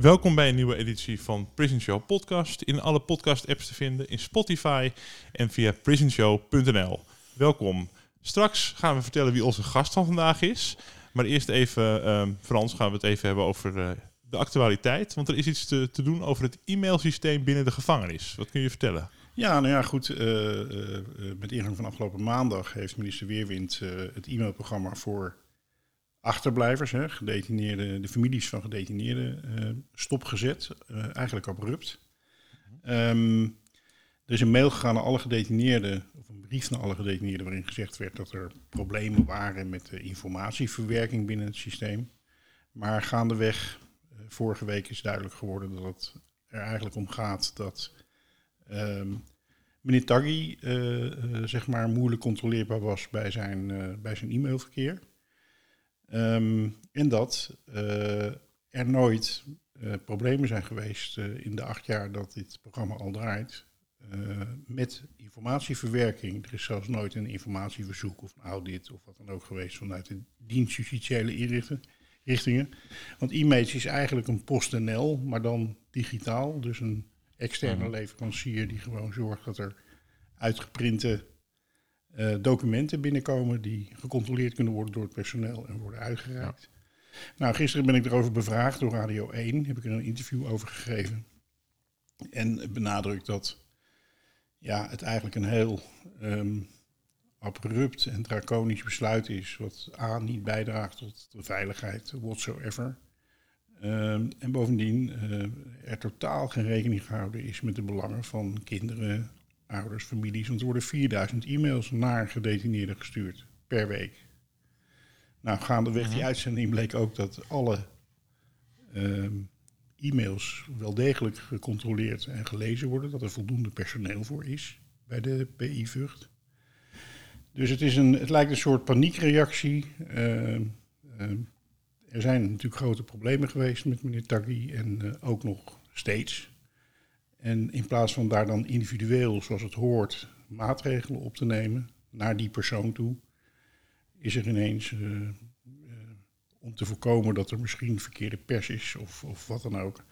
Welkom bij een nieuwe editie van Prison Show Podcast. In alle podcast-apps te vinden, in Spotify en via prisonshow.nl. Welkom. Straks gaan we vertellen wie onze gast van vandaag is. Maar eerst even, ehm, Frans, gaan we het even hebben over eh, de actualiteit. Want er is iets te, te doen over het e-mailsysteem binnen de gevangenis. Wat kun je vertellen? Ja, nou ja, goed. eh, eh, met ingang van afgelopen maandag heeft minister Weerwind het e-mailprogramma voor achterblijvers, hè, gedetineerde, de families van gedetineerden, eh, stopgezet. eh, eigenlijk abrupt. Ehm, er is een mail gegaan naar alle gedetineerden, of een brief naar alle gedetineerden, waarin gezegd werd dat er problemen waren met de informatieverwerking binnen het systeem. Maar gaandeweg, eh, vorige week is duidelijk geworden dat het er eigenlijk om gaat dat Ehm, meneer Taggi, zeg maar, moeilijk controleerbaar was bij zijn, bij zijn e-mailverkeer. Ehm, en dat eh, er nooit eh, problemen zijn geweest eh, in de acht jaar dat dit programma al draait. met informatieverwerking. Er is zelfs nooit een informatieverzoek of een audit of wat dan ook geweest vanuit de dienst justitiële inrichten- richtingen. Want e-mails is eigenlijk een PostNL, maar dan digitaal. Dus een externe leverancier die gewoon zorgt dat er uitgeprinte eh, documenten binnenkomen die gecontroleerd kunnen worden door het personeel en worden uitgereikt. Nou, gisteren ben ik erover bevraagd door Radio 1, heb ik er een interview over gegeven. En benadrukt dat ja, het eigenlijk een heel ehm, abrupt en draconisch besluit is, wat A niet bijdraagt tot de veiligheid whatsoever. Ehm, en bovendien eh, er totaal geen rekening gehouden is met de belangen van kinderen, ouders, families. Want er worden 4000 e-mails naar gedetineerden gestuurd per week. Nou, gaandeweg die uitzending bleek ook dat alle ehm, e-mails wel degelijk gecontroleerd en gelezen worden. Dat er voldoende personeel voor is bij de PI Vught. Dus het, is een, het lijkt een soort paniekreactie. Ehm, ehm, er zijn natuurlijk grote problemen geweest met meneer Taggi en eh, ook nog steeds. En in plaats van daar dan individueel, zoals het hoort, maatregelen op te nemen naar die persoon toe, is er ineens, eh, eh, om te voorkomen dat er misschien verkeerde pers is of, of wat dan ook,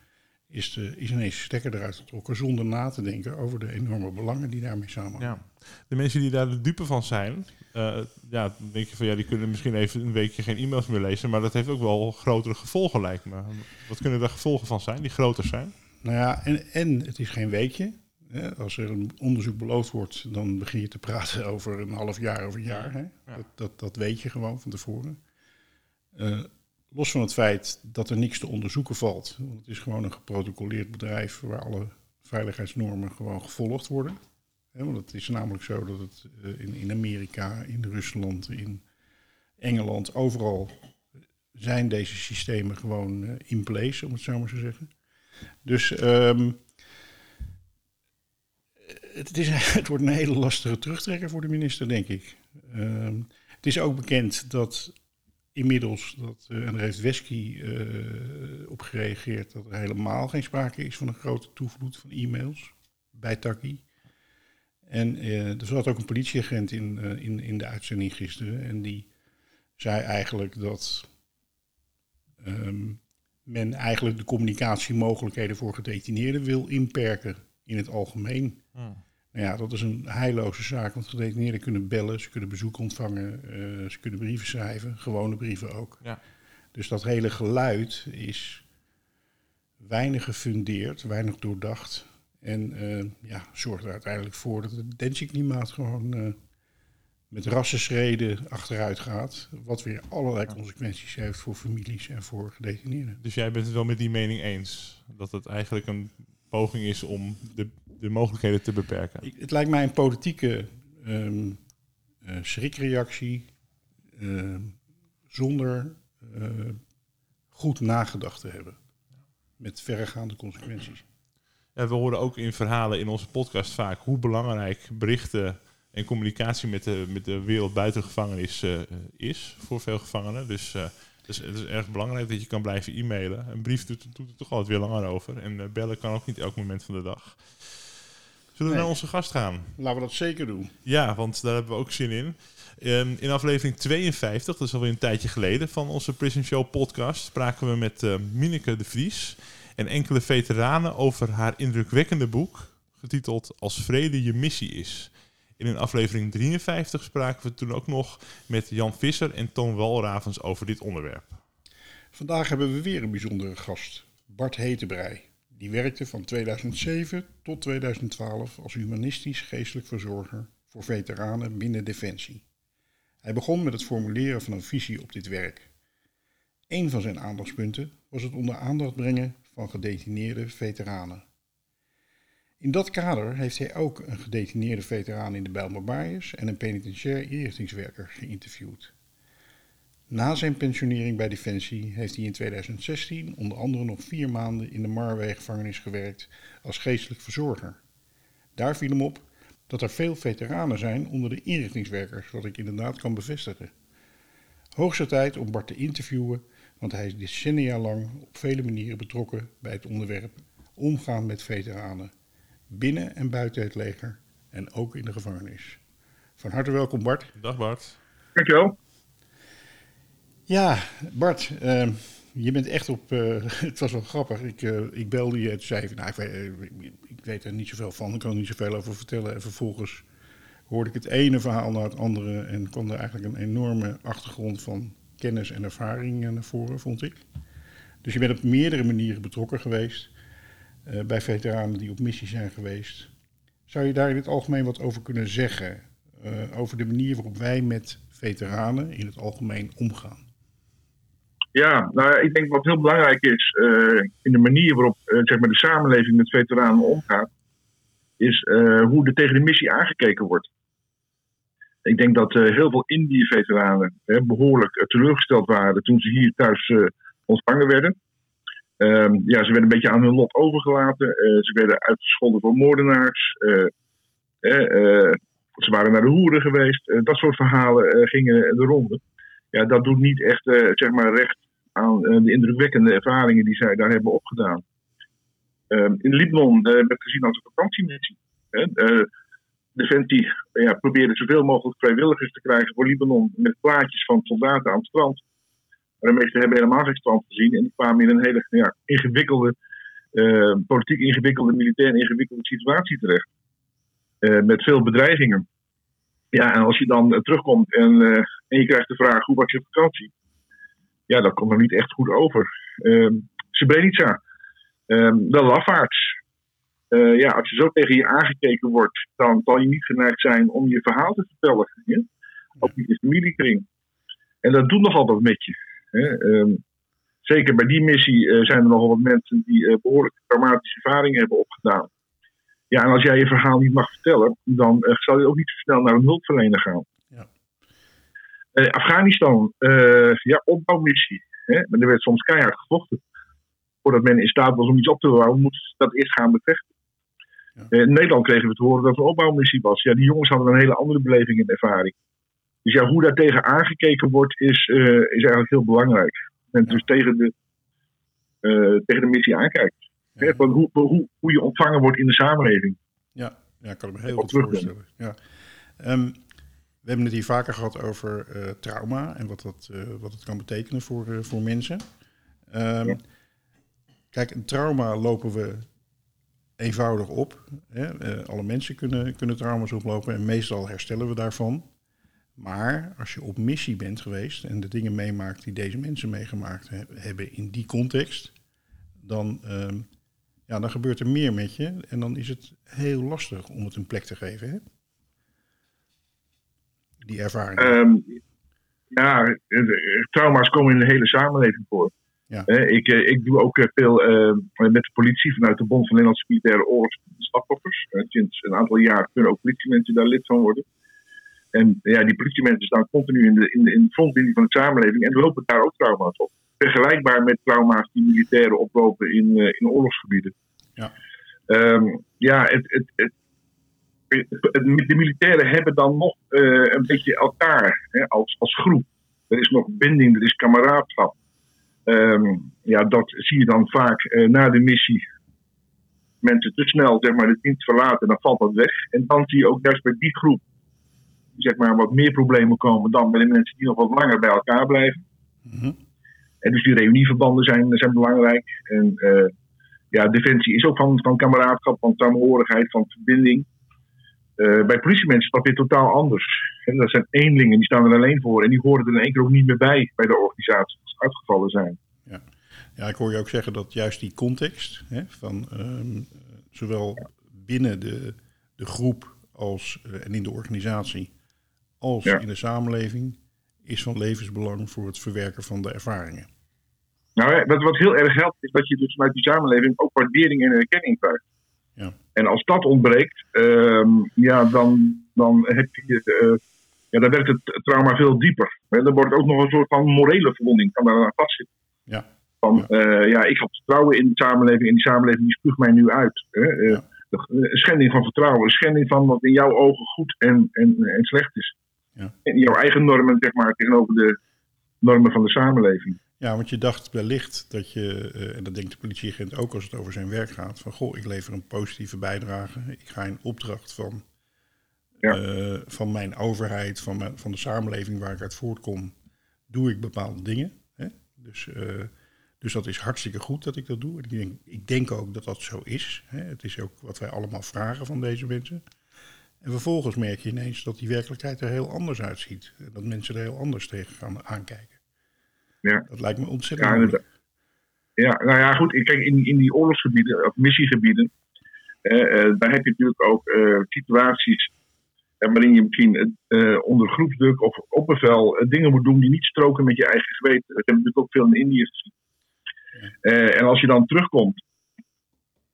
is, de, is ineens stekker eruit getrokken zonder na te denken over de enorme belangen die daarmee samenhangen. Ja. De mensen die daar de dupe van zijn, eh, ja, dan denk je van ja, die kunnen misschien even een weekje geen e-mails meer lezen, maar dat heeft ook wel grotere gevolgen lijkt me. Wat kunnen daar gevolgen van zijn die groter zijn? Nou ja, en, en het is geen weekje. Hè. Als er een onderzoek beloofd wordt, dan begin je te praten over een half jaar, over een jaar. Hè. Dat, dat, dat weet je gewoon van tevoren. Eh, los van het feit dat er niks te onderzoeken valt. Want het is gewoon een geprotocoleerd bedrijf waar alle veiligheidsnormen gewoon gevolgd worden. Hè, want het is namelijk zo dat het eh, in, in Amerika, in Rusland, in Engeland, overal zijn deze systemen gewoon eh, in place, om het zo maar te zeggen. Dus ehm, het, is, het wordt een hele lastige terugtrekker voor de minister, denk ik. Ehm, het is ook bekend dat inmiddels, dat, eh, en daar heeft Wesky eh, op gereageerd, dat er helemaal geen sprake is van een grote toevloed van e-mails bij Taki. En eh, er zat ook een politieagent in, in, in de uitzending gisteren. En die zei eigenlijk dat ehm, men eigenlijk de communicatiemogelijkheden voor gedetineerden wil inperken in het algemeen. Nou ja, dat is een heilloze zaak, want gedetineerden kunnen bellen, ze kunnen bezoek ontvangen, eh, ze kunnen brieven schrijven, gewone brieven ook. Ja. Dus dat hele geluid is weinig gefundeerd, weinig doordacht En uh, ja, zorgt er uiteindelijk voor dat het detentieklimaat gewoon uh, met rassenschreden achteruit gaat. Wat weer allerlei consequenties heeft voor families en voor gedetineerden. Dus jij bent het wel met die mening eens? Dat het eigenlijk een poging is om de, de mogelijkheden te beperken? Ik, het lijkt mij een politieke um, uh, schrikreactie zonder goed nagedacht te hebben. Met verregaande consequenties. Ja, we horen ook in verhalen in onze podcast vaak hoe belangrijk berichten en communicatie met de, met de wereld buiten de gevangenis uh, is voor veel gevangenen. Dus, uh, dus het is erg belangrijk dat je kan blijven e-mailen. Een brief doet, doet er toch altijd weer langer over. En uh, bellen kan ook niet elk moment van de dag. Zullen we naar onze gast gaan? Laten we dat zeker doen. Ja, want daar hebben we ook zin in. Um, in aflevering 52, dat is alweer een tijdje geleden, van onze Prison Show podcast, spraken we met Mineke de Vries en enkele veteranen over haar indrukwekkende boek, getiteld Als vrede je missie is. In een aflevering 53 spraken we toen ook nog met Jan Visser en Toon Walravens over dit onderwerp. Vandaag hebben we weer een bijzondere gast, Bart Hetebrei. Die werkte van 2007 tot 2012 als humanistisch geestelijk verzorger voor veteranen binnen Defensie. Hij begon met het formuleren van een visie op dit werk. Een van zijn aandachtspunten was het onder aandacht brengen van gedetineerde veteranen. In dat kader heeft hij ook een gedetineerde veteraan in de Bijlmerbaaiers en een penitentiair inrichtingswerker geïnterviewd. Na zijn pensionering bij Defensie heeft hij in 2016 onder andere nog vier maanden in de Marwee-gevangenis gewerkt als geestelijk verzorger. Daar viel hem op dat er veel veteranen zijn onder de inrichtingswerkers, wat ik inderdaad kan bevestigen. Hoogste tijd om Bart te interviewen, want hij is decennia lang op vele manieren betrokken bij het onderwerp omgaan met veteranen, binnen en buiten het leger en ook in de gevangenis. Van harte welkom Bart. Dag Bart. Dankjewel. Ja, Bart, uh, je bent echt op. Uh, het was wel grappig. Ik, uh, ik belde je en zei nou, ik, weet, ik weet er niet zoveel van, ik kan er niet zoveel over vertellen. En vervolgens hoorde ik het ene verhaal naar het andere en kwam er eigenlijk een enorme achtergrond van kennis en ervaring naar voren, vond ik. Dus je bent op meerdere manieren betrokken geweest bij veteranen die op missie zijn geweest. Zou je daar in het algemeen wat over kunnen zeggen? over de manier waarop wij met veteranen in het algemeen omgaan? Ja, nou ik denk wat heel belangrijk is uh, in de manier waarop uh, zeg maar de samenleving met veteranen omgaat, is uh, hoe er tegen de missie aangekeken wordt. Ik denk dat heel veel Indië-veteranen behoorlijk teleurgesteld waren toen ze hier thuis ontvangen werden. Ehm, ja, ze werden een beetje aan hun lot overgelaten. ze werden uitgescholden voor moordenaars. ze waren naar de hoeren geweest. dat soort verhalen gingen de ronde ja, dat doet niet echt zeg maar recht aan de indrukwekkende ervaringen die zij daar hebben opgedaan. Uh, in Libanon werd gezien als een vakantiemissie. Defensie ja, probeerde zoveel mogelijk vrijwilligers te krijgen voor Libanon met plaatjes van soldaten aan het strand. Maar de meesten hebben helemaal geen strand gezien en die kwamen in een hele ja, ingewikkelde, politiek ingewikkelde, militair ingewikkelde situatie terecht. met veel bedreigingen. Ja, en als je dan terugkomt en, en je krijgt de vraag hoe was je vakantie? ja, dat komt nog niet echt goed over. Uh, Srebrenica, de lafaards. Uh, ja, als je zo tegen je aangekeken wordt, dan zal je niet geneigd zijn om je verhaal te vertellen. Ja? Ook niet in familiekring. En dat doet nogal wat met je. Hè? Um, zeker bij die missie uh, zijn er nogal wat mensen die uh, behoorlijk traumatische ervaringen hebben opgedaan. Ja, en als jij je verhaal niet mag vertellen, dan zal je ook niet snel naar een hulpverlener gaan. Uh, Afghanistan, ja, opbouwmissie. Hè? Maar er werd soms keihard gevochten. Voordat men in staat was om iets op te bouwen, moesten ze dat eerst gaan bevechten. Ja. In Nederland kregen we te horen dat het een opbouwmissie was. Ja, die jongens hadden een hele andere beleving en ervaring. Dus ja, hoe daar tegen aangekeken wordt, is, is eigenlijk heel belangrijk. En dus tegen de, tegen de missie aankijkt. Ja. Van hoe, hoe, hoe je ontvangen wordt in de samenleving. Ja, ja kan ik me heel goed voorstellen. Ja. Um, we hebben het hier vaker gehad over uh, trauma en wat, dat, wat het kan betekenen voor, voor mensen. Um, ja. Kijk, een trauma lopen we eenvoudig op. Hè? alle mensen kunnen, kunnen trauma's oplopen en meestal herstellen we daarvan. Maar als je op missie bent geweest en de dingen meemaakt die deze mensen meegemaakt he hebben in die context, dan um, ja, dan gebeurt er meer met je. En dan is het heel lastig om het een plek te geven. Hè? Die ervaring. Ehm, ja, trauma's komen in de hele samenleving voor. Ja. Ik, eh, ik doe ook eh, veel eh, met de politie vanuit de Bond van Nederlandse Militaire Oorlogsslachtoffers. Eh, sinds een aantal jaar kunnen ook politiemensen daar lid van worden. En ja, die politiemensen staan continu in de, in de, in de frontlinie van de samenleving en lopen daar ook trauma's op. Vergelijkbaar met trauma's die militairen oplopen in, eh, in oorlogsgebieden. Ja. Ehm, ja, het, het, het, de militairen hebben dan nog eh, een beetje elkaar hè, als, als groep. Er is nog binding, er is kameraadschap. Ehm, ja, dat zie je dan vaak eh, na de missie. Mensen te snel zeg maar, de dienst verlaten, dan valt dat weg. En dan zie je ook juist bij die groep zeg maar, wat meer problemen komen dan bij de mensen die nog wat langer bij elkaar blijven. Mhm. En dus die reunieverbanden zijn, zijn belangrijk. En eh, ja, defensie is ook van, van kameraadschap, van samenhorigheid, van verbinding. Eh, bij politiemensen is dat weer totaal anders. En dat zijn eenlingen, die staan er alleen voor. En die horen er in één keer ook niet meer bij bij de organisatie als ze uitgevallen zijn. Ja, ik hoor je ook zeggen dat juist die context hè, van ehm, zowel binnen de, de groep als, eh, en in de organisatie als Ja. in de samenleving is van levensbelang voor het verwerken van de ervaringen. Nou, wat, wat heel erg helpt, is dat je dus vanuit die samenleving ook waardering en erkenning krijgt. Ja. En als dat ontbreekt, ehm, ja, dan, dan heb je. eh, ja, dan werkt het trauma veel dieper. Hè, Dan wordt ook nog een soort van morele verwonding kan daar aan vastzitten. Ja. Van, ja. ja, ik had vertrouwen in de samenleving en die samenleving die spuugt mij nu uit. Hè. Eh, Ja. de- Een schending van vertrouwen, een schending van wat in jouw ogen goed en, en, en slecht is. Ja. En jouw eigen normen, zeg maar, tegenover de normen van de samenleving. Ja, want je dacht wellicht dat je, eh, en dat denkt de politieagent ook als het over zijn werk gaat, van goh, ik lever een positieve bijdrage. Ik ga in opdracht van, Ja. eh, van mijn overheid, van, mijn, van de samenleving waar ik uit voortkom, doe ik bepaalde dingen. Hè? Dus, eh, dus dat is hartstikke goed dat ik dat doe. En ik denk, ik denk ook dat dat zo is. Hè? Het is ook wat wij allemaal vragen van deze mensen. En vervolgens merk je ineens dat die werkelijkheid er heel anders uitziet. Dat mensen er heel anders tegen gaan aankijken. Ja. Dat lijkt me ontzettend Ja, moeilijk. Ja, nou ja, goed. Kijk, in, in die oorlogsgebieden, of missiegebieden, eh, eh, daar heb je natuurlijk ook eh, situaties eh, waarin je misschien eh, onder groepsdruk of op bevel eh, dingen moet doen die niet stroken met je eigen geweten. Dat hebben we natuurlijk ook veel in Indië gezien. Eh, en als je dan terugkomt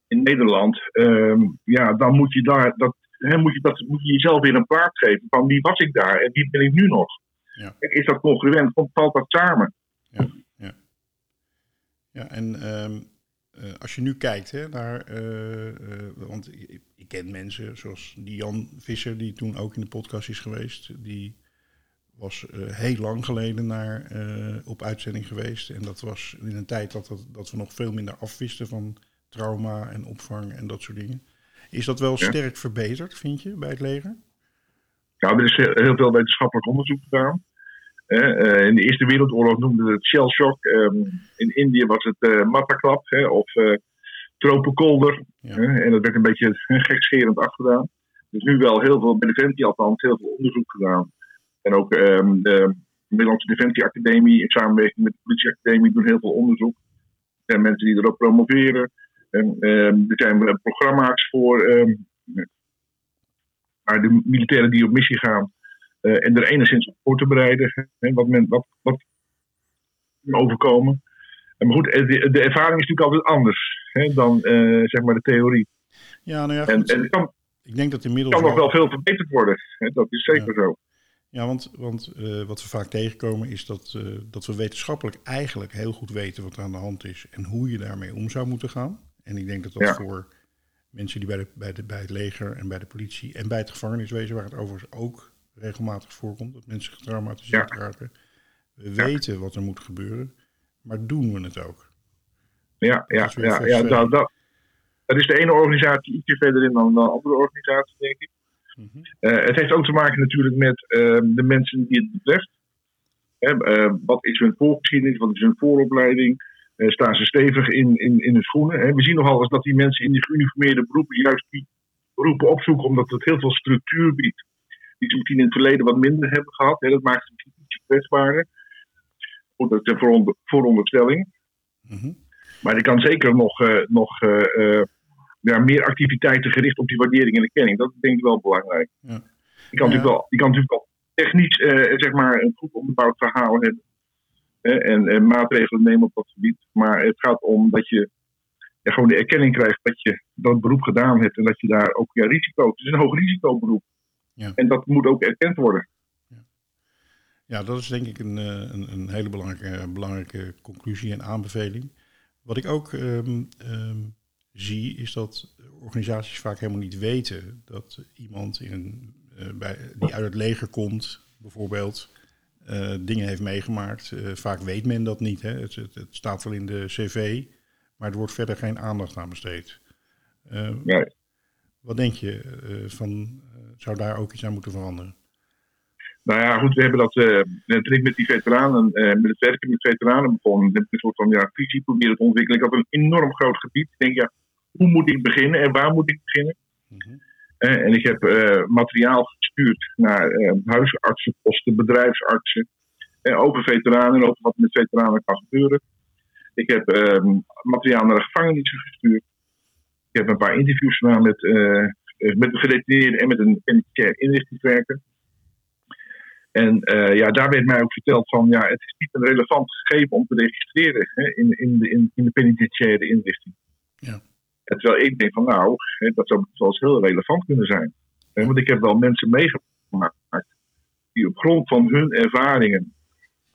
in Nederland, ehm, ja, dan moet je daar dat, hè, moet je dat moet je jezelf weer een plaats geven van wie was ik daar en wie ben ik nu nog. Ja. Is dat congruent? Valt dat samen? Ja, en ehm, eh, als je nu kijkt hè, naar, eh, eh, want ik, ik ken mensen zoals die Jan Visser, die toen ook in de podcast is geweest, die was heel lang geleden naar, op uitzending geweest. En dat was in een tijd dat, dat, dat we nog veel minder afwisten van trauma en opvang en dat soort dingen. Is dat wel Ja. sterk verbeterd, vind je, bij het leger? Nou, er is heel veel wetenschappelijk onderzoek gedaan. Eh, in de Eerste Wereldoorlog noemden we het shell shock. Ehm, in Indië was het eh Mattaklap hè, of eh tropenkolder. Ja. en dat werd een beetje gekscherend afgedaan. Dus nu wel heel veel, bij Defensie althans, heel veel onderzoek gedaan. En ook ehm, de Nederlandse Defensieacademie in samenwerking met de Politieacademie doen heel veel onderzoek. Er zijn mensen die erop promoveren. En, ehm, er zijn eh, programma's voor ehm, naar de militairen die op missie gaan. eh, en er enigszins op voor te bereiden. Hè, wat, men, wat, wat overkomen. En maar goed, eh, de, de ervaring is natuurlijk altijd anders hè, dan zeg maar de theorie. Ja, nou ja, En, kan, ik denk dat inmiddels kan nog wel veel verbeterd worden. Hè, dat is zeker zo. Ja, want, want wat we vaak tegenkomen is dat, dat we wetenschappelijk eigenlijk heel goed weten wat er aan de hand is en hoe je daarmee om zou moeten gaan. En ik denk dat dat Ja. voor mensen die bij, de, bij, de, bij het leger en bij de politie en bij het gevangeniswezen, waar het overigens ook regelmatig voorkomt, dat mensen getraumatiseerd raken, we Ja. weten wat er moet gebeuren, maar doen we het ook? Ja, ja, ja, ja verder. dat, dat, dat is de ene organisatie ietsje verder in dan de andere organisatie, denk ik. Mhm. Eh, het heeft ook te maken natuurlijk met eh, de mensen die het betreft. Hè, eh, wat is hun voorgeschiedenis, wat is hun vooropleiding? Eh, staan ze stevig in, in, in hun schoenen? Hè? We zien nogal eens dat die mensen in die geuniformeerde beroepen juist die beroepen opzoeken omdat het heel veel structuur biedt. Die ze misschien in het verleden wat minder hebben gehad. Hè? Dat maakt ze misschien ietsje kwetsbaarder. Goed, dat is een vooronder- vooronderstelling. Mhm. Maar er kan zeker nog, uh, nog uh, ja, meer activiteiten gericht op die waardering en erkenning. Dat denk ik wel belangrijk. Ja. Je, kan natuurlijk wel, je kan natuurlijk wel technisch zeg maar een goed onderbouwd verhaal hebben. En, en, maatregelen nemen op dat gebied. Maar het gaat om dat je ja, gewoon de erkenning krijgt dat je dat beroep gedaan hebt. En dat je daar ook ja, risico. Het is een hoog risicoberoep. Ja. En dat moet ook erkend worden. Ja, dat is denk ik een, een, een hele belangrijke, belangrijke conclusie en aanbeveling. Wat ik ook um, um, zie, is dat organisaties vaak helemaal niet weten dat iemand in een, uh, bij, die uit het leger komt, bijvoorbeeld, uh, dingen heeft meegemaakt. Uh, vaak weet men dat niet. Hè. Het, het, het, staat wel in de cv, maar er wordt verder geen aandacht aan besteed. Nee. Wat denk je van, zou daar ook iets aan moeten veranderen? Nou ja, goed, we hebben dat. Toen ik met die veteranen, met het werken met veteranen begon, heb ik een soort van ja, visie proberen te ontwikkelen. Ik had een enorm groot gebied. Ik denk, ja, hoe moet ik beginnen en waar moet ik beginnen? Mm en ik heb uh, materiaal gestuurd naar huisartsen, posten, bedrijfsartsen, over veteranen en over wat met veteranen kan gebeuren. Ik heb ehm, materiaal naar de gevangenissen gestuurd. Ik heb een paar interviews gedaan met, met gedetineerde en met een penitentiair inrichtingswerker. En ja, daar werd mij ook verteld van, ja, het is niet een relevant gegeven om te registreren hè, in, in, de, in, in de penitentiaire inrichting. Ja. Terwijl ik denk van, nou, dat zou wel eens heel relevant kunnen zijn. Want ik heb wel mensen meegemaakt die op grond van hun ervaringen,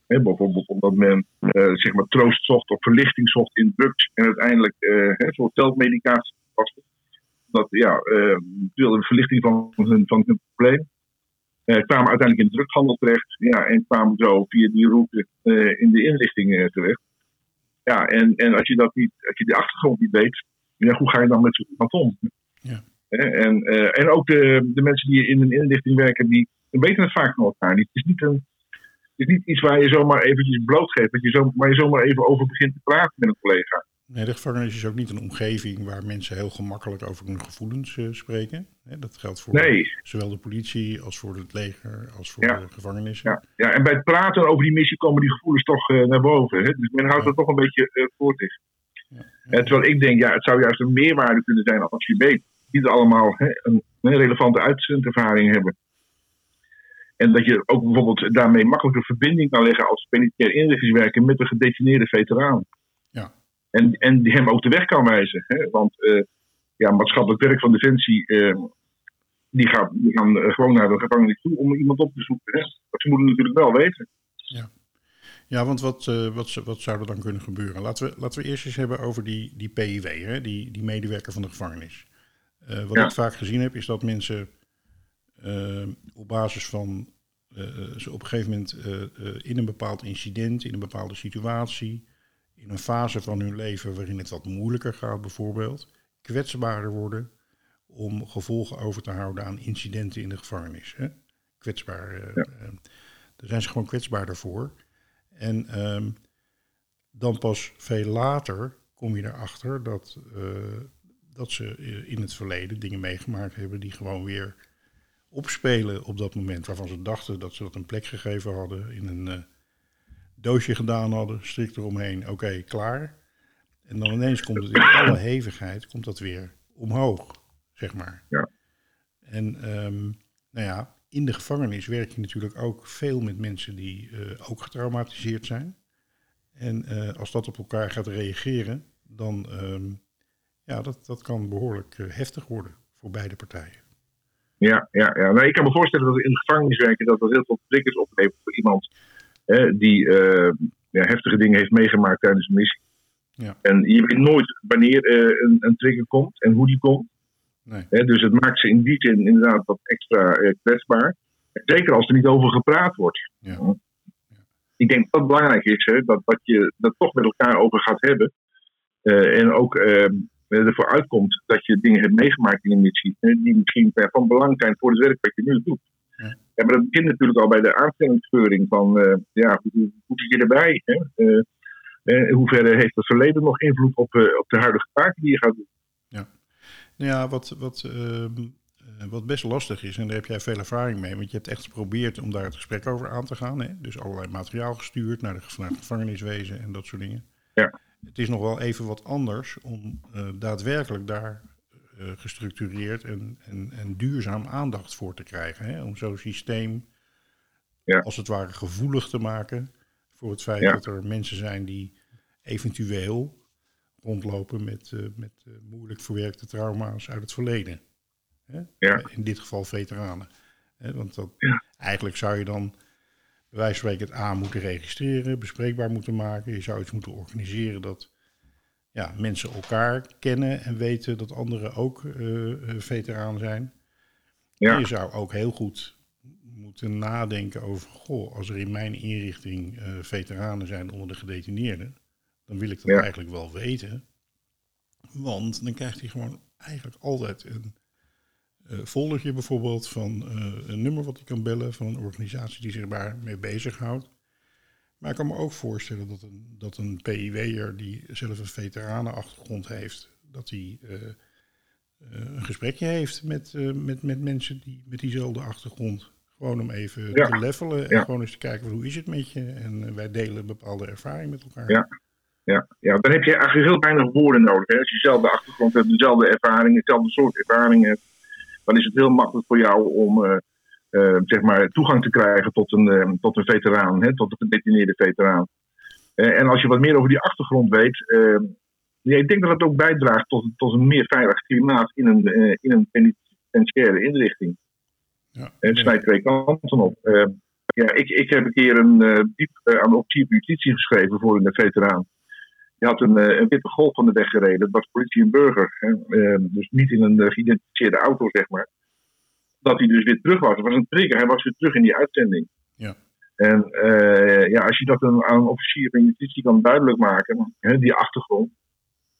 bijvoorbeeld omdat men uh, zeg maar troost zocht of verlichting zocht in drugs en uiteindelijk hè, zo'n zelfmedicatie was, dat ja, wilde de verlichting van hun, van hun probleem kwamen uiteindelijk in de drughandel terecht. Ja, en kwamen zo via die route in de inrichting terecht. Ja, en, en als je dat niet, als je die achtergrond niet weet, ja, hoe ga je dan met zo'n iemand om? Ja. En, en ook de, de mensen die in een inrichting werken, die weten het vaak van elkaar. Het is niet, een, het is niet iets waar je zomaar eventjes blootgeeft, dat je zo, waar je zomaar even over begint te praten met een collega. Nee, de gevangenis is ook niet een omgeving waar mensen heel gemakkelijk over hun gevoelens uh, spreken. dat geldt voor zowel de politie als voor het leger als voor de gevangenissen. Ja. ja, en bij het praten over die missie komen die gevoelens toch uh, naar boven. Hè? Dus men houdt ja. dat toch een beetje uh, voor zich. Ja. terwijl ik denk, ja, het zou juist een meerwaarde kunnen zijn als je weet niet allemaal hè, een, een relevante uitzendervaring hebben. En dat je ook bijvoorbeeld daarmee makkelijke verbinding kan leggen als penitentiair inrichtingswerker met de gedetineerde veteraan. En, en die hem ook de weg kan wijzen. Hè? Want uh, ja, maatschappelijk werk van Defensie, uh, die, gaan uh, gewoon naar de gevangenis toe om iemand op te zoeken. Hè? Dat ze moeten natuurlijk wel weten. Ja, ja want wat, wat, wat zou er dan kunnen gebeuren? Laten we, laten we eerst eens hebben over die, die PIW, hè? Die, die medewerker van de gevangenis. wat ja. ik vaak gezien heb, is dat mensen op basis van ze op een gegeven moment in een bepaald incident, in een bepaalde situatie, in een fase van hun leven waarin het wat moeilijker gaat, bijvoorbeeld, kwetsbaarder worden om gevolgen over te houden aan incidenten in de gevangenis. Hè? Kwetsbaar, daar zijn ze gewoon kwetsbaarder voor. En ehm, dan pas veel later kom je erachter dat, uh, dat ze in het verleden dingen meegemaakt hebben die gewoon weer opspelen op dat moment waarvan ze dachten dat ze dat een plek gegeven hadden in een doosje gedaan hadden, strikt eromheen, oké, klaar. En dan ineens komt het in alle hevigheid, komt dat weer omhoog, zeg maar. Ja. En um, nou ja, in de gevangenis werk je natuurlijk ook veel met mensen die uh, ook getraumatiseerd zijn. En uh, als dat op elkaar gaat reageren, dan um, ja, dat, dat kan behoorlijk uh, heftig worden voor beide partijen. Ja, ja, ja. Nou, ik kan me voorstellen dat in de gevangenis werken dat dat heel veel triggers oplevert voor iemand die uh, ja, heftige dingen heeft meegemaakt tijdens de missie. Ja. En je weet nooit wanneer uh, een, een, trigger komt en hoe die komt. Nee. dus het maakt ze in die zin inderdaad wat extra uh, kwetsbaar. Zeker als er niet over gepraat wordt. Ja. Ik denk dat het belangrijk is hè, dat, dat je dat toch met elkaar over gaat hebben. en ook ehm, ervoor uitkomt dat je dingen hebt meegemaakt in een missie. die misschien van belang zijn voor het werk wat je nu doet. Ja, maar dat begint natuurlijk al bij de aanstellingsgeuring van, uh, ja, hoe, hoe zit je erbij? Hè? Uh, uh, in hoeverre heeft het verleden nog invloed op, op de huidige taken die je gaat doen? Nou ja, wat, wat, ehm, wat best lastig is, en daar heb jij veel ervaring mee, want je hebt echt geprobeerd om daar het gesprek over aan te gaan. Hè? Dus allerlei materiaal gestuurd naar, de, naar het gevangeniswezen en dat soort dingen. Ja. het is nog wel even wat anders om uh, daadwerkelijk daar uh, gestructureerd en, en, en, duurzaam aandacht voor te krijgen. Hè? Om zo'n systeem ja. als het ware gevoelig te maken voor het feit dat er mensen zijn die eventueel rondlopen met, uh, met moeilijk verwerkte trauma's uit het verleden. Hè? In dit geval veteranen. Hè? Want dat, eigenlijk zou je dan wij spreken het aan moeten registreren, bespreekbaar moeten maken. Je zou iets moeten organiseren dat ja, mensen elkaar kennen en weten dat anderen ook uh, veteraan zijn. Ja. je zou ook heel goed moeten nadenken over, goh, als er in mijn inrichting uh, veteranen zijn onder de gedetineerden, dan wil ik dat eigenlijk wel weten. Want dan krijgt hij gewoon eigenlijk altijd een uh, foldertje bijvoorbeeld van uh, een nummer wat hij kan bellen van een organisatie die zich daarmee bezighoudt. Maar ik kan me ook voorstellen dat een, dat een PIW'er die zelf een veteranenachtergrond heeft, dat hij uh, een gesprekje heeft met, met, met mensen die met diezelfde achtergrond. Gewoon om even te levelen en gewoon eens te kijken hoe is het met je. En wij delen bepaalde ervaring met elkaar. Ja. Ja, ja, dan heb je eigenlijk heel weinig woorden nodig. Hè? Als je dezelfde achtergrond hebt, dezelfde ervaring, hetzelfde soort ervaring hebt dan is het heel makkelijk voor jou om uh, uh, zeg maar toegang te krijgen tot een, uh, tot een veteraan, hè, tot een gedetineerde veteraan. en als je wat meer over die achtergrond weet, ja, ik denk dat het ook bijdraagt tot, tot een meer veilig klimaat in een, in een penitentiaire inrichting. Ja, het snijdt twee kanten op. ja, ik, ik heb een keer een diep aan de officier justitie geschreven voor een veteraan. Die had een, eh, een witte golf van de weg gereden. Dat was politie en burger. Hè. Ehm, dus niet in een uh, geïdentificeerde auto, zeg maar. Dat hij dus weer terug was. Het was een trigger. Hij was weer terug in die uitzending. Ja. En uh, ja, als je dat aan een officier van justitie kan duidelijk maken, hè, die achtergrond,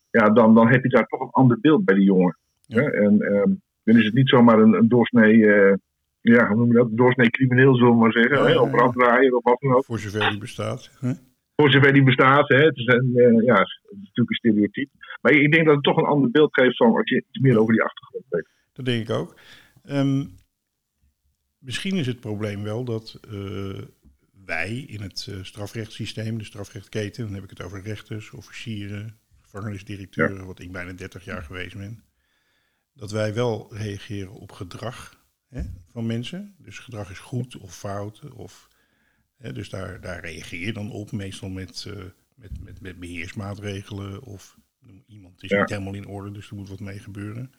ja, dan, dan heb je daar toch een ander beeld bij die jongen. Ja. Hè? En uh, dan is het niet zomaar een, een doorsnee, uh, ja, hoe noem je dat, doorsnee crimineel, zullen we maar zeggen, ja, ja, of branddraaier of wat dan ook. Voor zover die bestaat. Hè? Voor zover die bestaat. Hè. Het, is een, uh, ja, het is natuurlijk een stereotype. Maar ik denk dat het toch een ander beeld geeft van als je iets meer over die achtergrond weet. Dat denk ik ook. Um, misschien is het probleem wel dat uh, wij in het uh, strafrechtssysteem, de strafrechtketen, dan heb ik het over rechters, officieren, gevangenisdirecteuren, ja. wat ik bijna 30 jaar geweest ben, dat wij wel reageren op gedrag hè, van mensen. Dus gedrag is goed of fout of dus daar, daar reageer je dan op, meestal met, uh, met, met, met beheersmaatregelen of iemand is niet helemaal in orde, dus er moet wat mee gebeuren.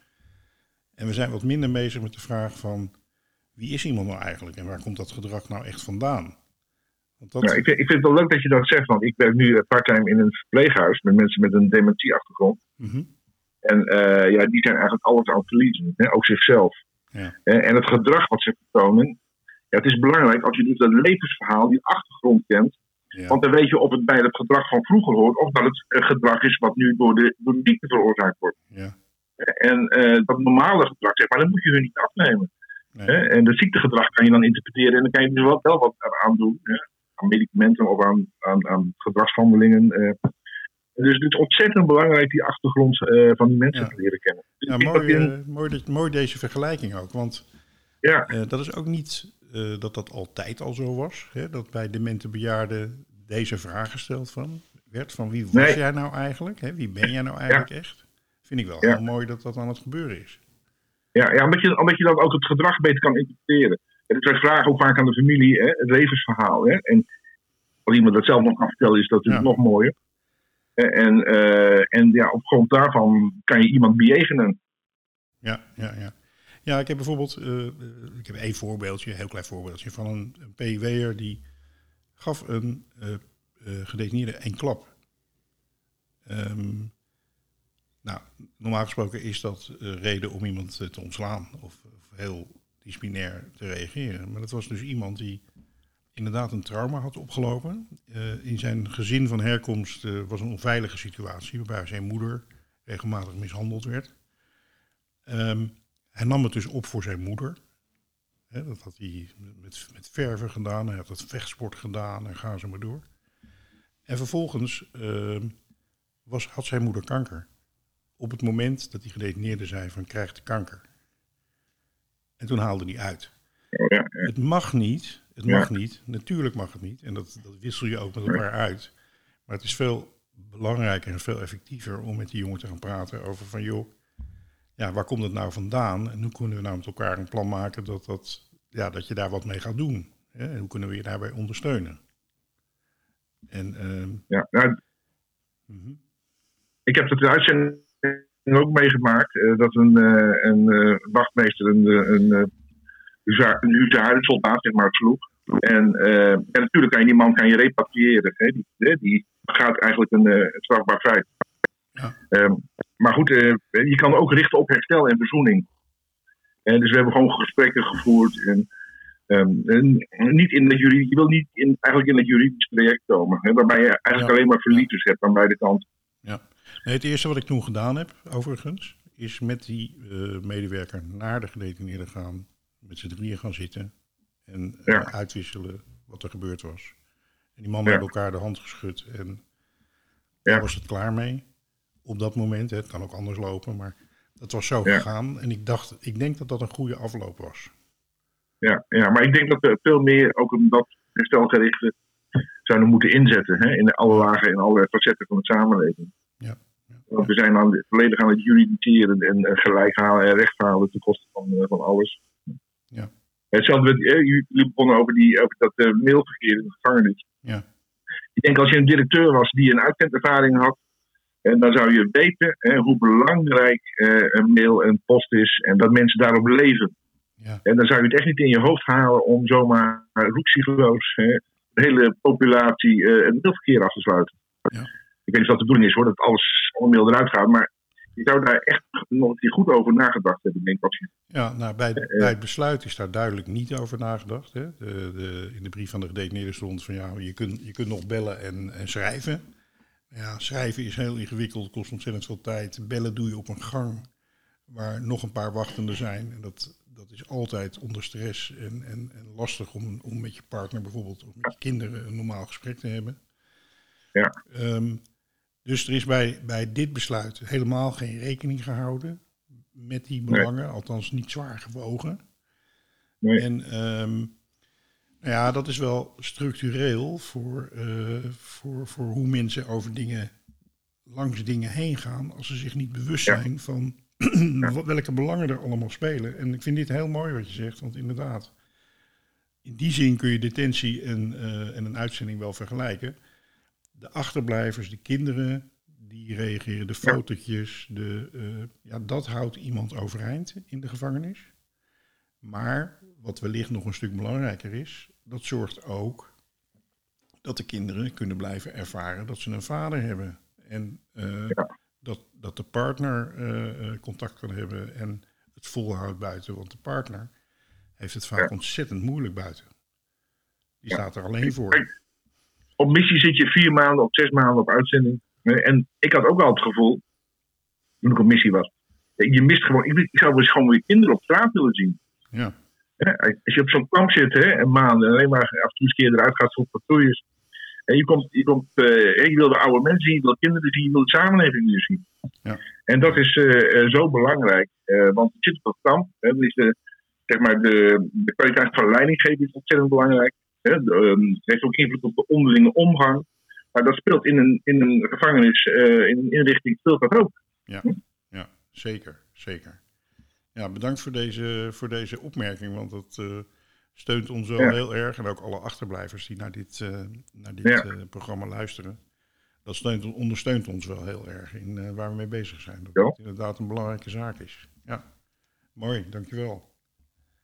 En we zijn wat minder bezig met de vraag van wie is iemand nou eigenlijk en waar komt dat gedrag nou echt vandaan? Want dat... ja, ik, vind, ik vind het wel leuk dat je dat zegt, want ik werk nu eh, parttime in een verpleeghuis met mensen met een dementieachtergrond. Mm En uh, ja, die zijn eigenlijk alles aan het verliezen, hè, ook zichzelf. Ja. En het gedrag wat ze vertonen, ja, het is belangrijk als je dus dat levensverhaal, die achtergrond kent. Want dan weet je of het bij het gedrag van vroeger hoort, of dat het een gedrag is wat nu door de, door de ziekte veroorzaakt wordt. Ja. En uh, dat normale gedrag, zeg maar, dat moet je hun niet afnemen. Nee. En de ziektegedrag kan je dan interpreteren en dan kan je dus wel, wel wat aan doen. Hè? Aan medicamenten of aan, aan, aan gedragshandelingen. Uh. Dus het is ontzettend belangrijk die achtergrond uh, van die mensen ja. te leren kennen. Dus ja, mooi, in... mooi, mooi, deze vergelijking ook. Want ja. dat is ook niet uh, dat dat altijd al zo was. Hè? Dat bij demente bejaarden deze vraag gesteld van, werd van wie was nee. jij nou eigenlijk? Hè? Wie ben jij nou eigenlijk ja. echt? Vind ik wel ja. heel mooi dat dat aan het gebeuren is. Ja, ja omdat, je, omdat je dan ook het gedrag beter kan interpreteren. En ik vragen ook vaak aan de familie, hè, het levensverhaal. Hè? En als iemand dat zelf nog kan vertellen, is dat natuurlijk nog mooier. En, uh, en ja, op grond daarvan kan je iemand bejegenen. Ja, ja, ja. Ja, ik heb bijvoorbeeld, uh, ik heb één voorbeeldje, een heel klein voorbeeldje, van een, een PW'er die gaf een uh, uh, gedetineerde een klap. Um, nou, normaal gesproken is dat reden om iemand te ontslaan of, of, heel disciplinair te reageren. Maar dat was dus iemand die inderdaad een trauma had opgelopen. in zijn gezin van herkomst was een onveilige situatie waarbij zijn moeder regelmatig mishandeld werd. Um, hij nam het dus op voor zijn moeder. dat had hij met, met verven gedaan. Hij had het vechtsport gedaan en gaan ze maar door. En vervolgens uh, was, had zijn moeder kanker. Op het moment dat die gedetineerde zei van krijgt kanker. En toen haalde hij uit. Ja, ja. Het mag niet, het mag niet, natuurlijk mag het niet. En dat, dat wissel je ook met elkaar uit. Maar het is veel belangrijker en veel effectiever om met die jongen te gaan praten over van joh, ja, waar komt het nou vandaan? En hoe kunnen we nou met elkaar een plan maken dat, dat, ja, dat je daar wat mee gaat doen? Hè? En hoe kunnen we je daarbij ondersteunen? En, ehm, Ja, nou, mhm. ik heb het uitzending ook meegemaakt eh, dat een, eh, een eh, wachtmeester een, een, een een soldaat, zeg maar, sloeg. En, en natuurlijk kan je die man kan je repatriëren. Hè? Die, die gaat eigenlijk een, een strafbaar feit. Ja. Ehm, maar goed, eh, je kan ook richten op herstel en verzoening. En dus we hebben gewoon gesprekken gevoerd. En, ehm, en niet in de juri- je wil niet in, eigenlijk in het juridisch traject komen. Hè, waarbij je eigenlijk Ja. alleen maar verliezers hebt aan beide kanten. Nee, het eerste wat ik toen gedaan heb, overigens, is met die eh, medewerker naar de gedetineerde gaan, met z'n drieën gaan zitten en eh, Ja. uitwisselen wat er gebeurd was. En die mannen Ja. hebben elkaar de hand geschud en Ja. daar was het klaar mee. Op dat moment, hè, het kan ook anders lopen, maar dat was zo Ja. gegaan. En ik dacht, ik denk dat dat een goede afloop was. Ja, ja, maar ik denk dat we veel meer ook op dat herstelgerichte zouden moeten inzetten. Hè, in alle lagen en alle facetten van de samenleving. Ja. Want we zijn aan, volledig aan het juridiseren en eh, gelijk halen en recht halen ten koste van, eh, van alles. Ja. Hetzelfde, eh, jullie begonnen over, die, over dat mailverkeer in de gevangenis. Ja. Ik denk als je een directeur was die een uitzendervaring had, en dan zou je weten hè, hoe belangrijk eh, een mail en post is en dat mensen daarop leven. Ja. En dan zou je het echt niet in je hoofd halen om zomaar roeksigloos hè, de hele populatie eh het mailverkeer af te sluiten. Ja. Ik weet niet of dat de bedoeling is hoor, dat alles allemaal eruit gaat, maar je zou daar echt nog een keer goed over nagedacht hebben, denk ik. Als je, Ja, nou, bij, Eh, bij het besluit is daar duidelijk niet over nagedacht. Hè. De, de, in de brief van de gedetineerde stond van ja, je kunt, je kunt nog bellen en, en schrijven. Ja, schrijven is heel ingewikkeld, kost ontzettend veel tijd. Bellen doe je op een gang waar nog een paar wachtenden zijn. En dat, dat is altijd onder stress en, en, en lastig om, om met je partner bijvoorbeeld of met je kinderen een normaal gesprek te hebben. Ja. Ehm, dus er is bij, bij dit besluit helemaal geen rekening gehouden met die belangen, althans niet zwaar gewogen. Nee. En ehm, ja, dat is wel structureel voor, eh, voor, voor hoe mensen over dingen, langs dingen heen gaan, als ze zich niet bewust Ja. zijn van welke belangen er allemaal spelen. En ik vind dit heel mooi wat je zegt, want inderdaad, in die zin kun je detentie en, eh, en een uitzending wel vergelijken. De achterblijvers, de kinderen, die reageren, de fotootjes, de, eh, ja, dat houdt iemand overeind in de gevangenis. Maar wat wellicht nog een stuk belangrijker is, dat zorgt ook dat de kinderen kunnen blijven ervaren dat ze een vader hebben. En eh, Ja. dat, dat de partner eh, eh, contact kan hebben en het volhoudt buiten. Want de partner heeft het vaak Ja. ontzettend moeilijk buiten. Die Ja. staat er alleen voor. Op missie zit je vier maanden of zes maanden op uitzending. En ik had ook al het gevoel, toen ik op missie was, je mist gewoon, ik, zou eens gewoon weer kinderen op straat willen zien. Ja, Als je op zo'n kamp zit, hè, een maand, en alleen maar af en toe eens een keer eruit gaat voor patrouilles. En je, komt, je, komt, eh, je wil de oude mensen zien, je wil kinderen zien, je wil de samenleving weer zien. Ja. En dat is eh, eh, zo belangrijk, eh, want je zit op dat kamp. Hè, dan is de, zeg maar de, de kwaliteit van leidinggeven is ontzettend belangrijk. Hè, de, ehm, het heeft ook invloed op de onderlinge omgang. Maar dat speelt in een, in een gevangenis, eh, in een inrichting, speelt dat ook. ja, ja zeker, zeker. Ja, bedankt voor deze, voor deze opmerking, want dat eh, steunt ons wel Ja. heel erg. En ook alle achterblijvers die naar dit, eh, naar dit Ja. eh, programma luisteren. Dat steunt, ondersteunt ons wel heel erg in eh, waar we mee bezig zijn. Dat het inderdaad een belangrijke zaak is. Ja, mooi, dankjewel.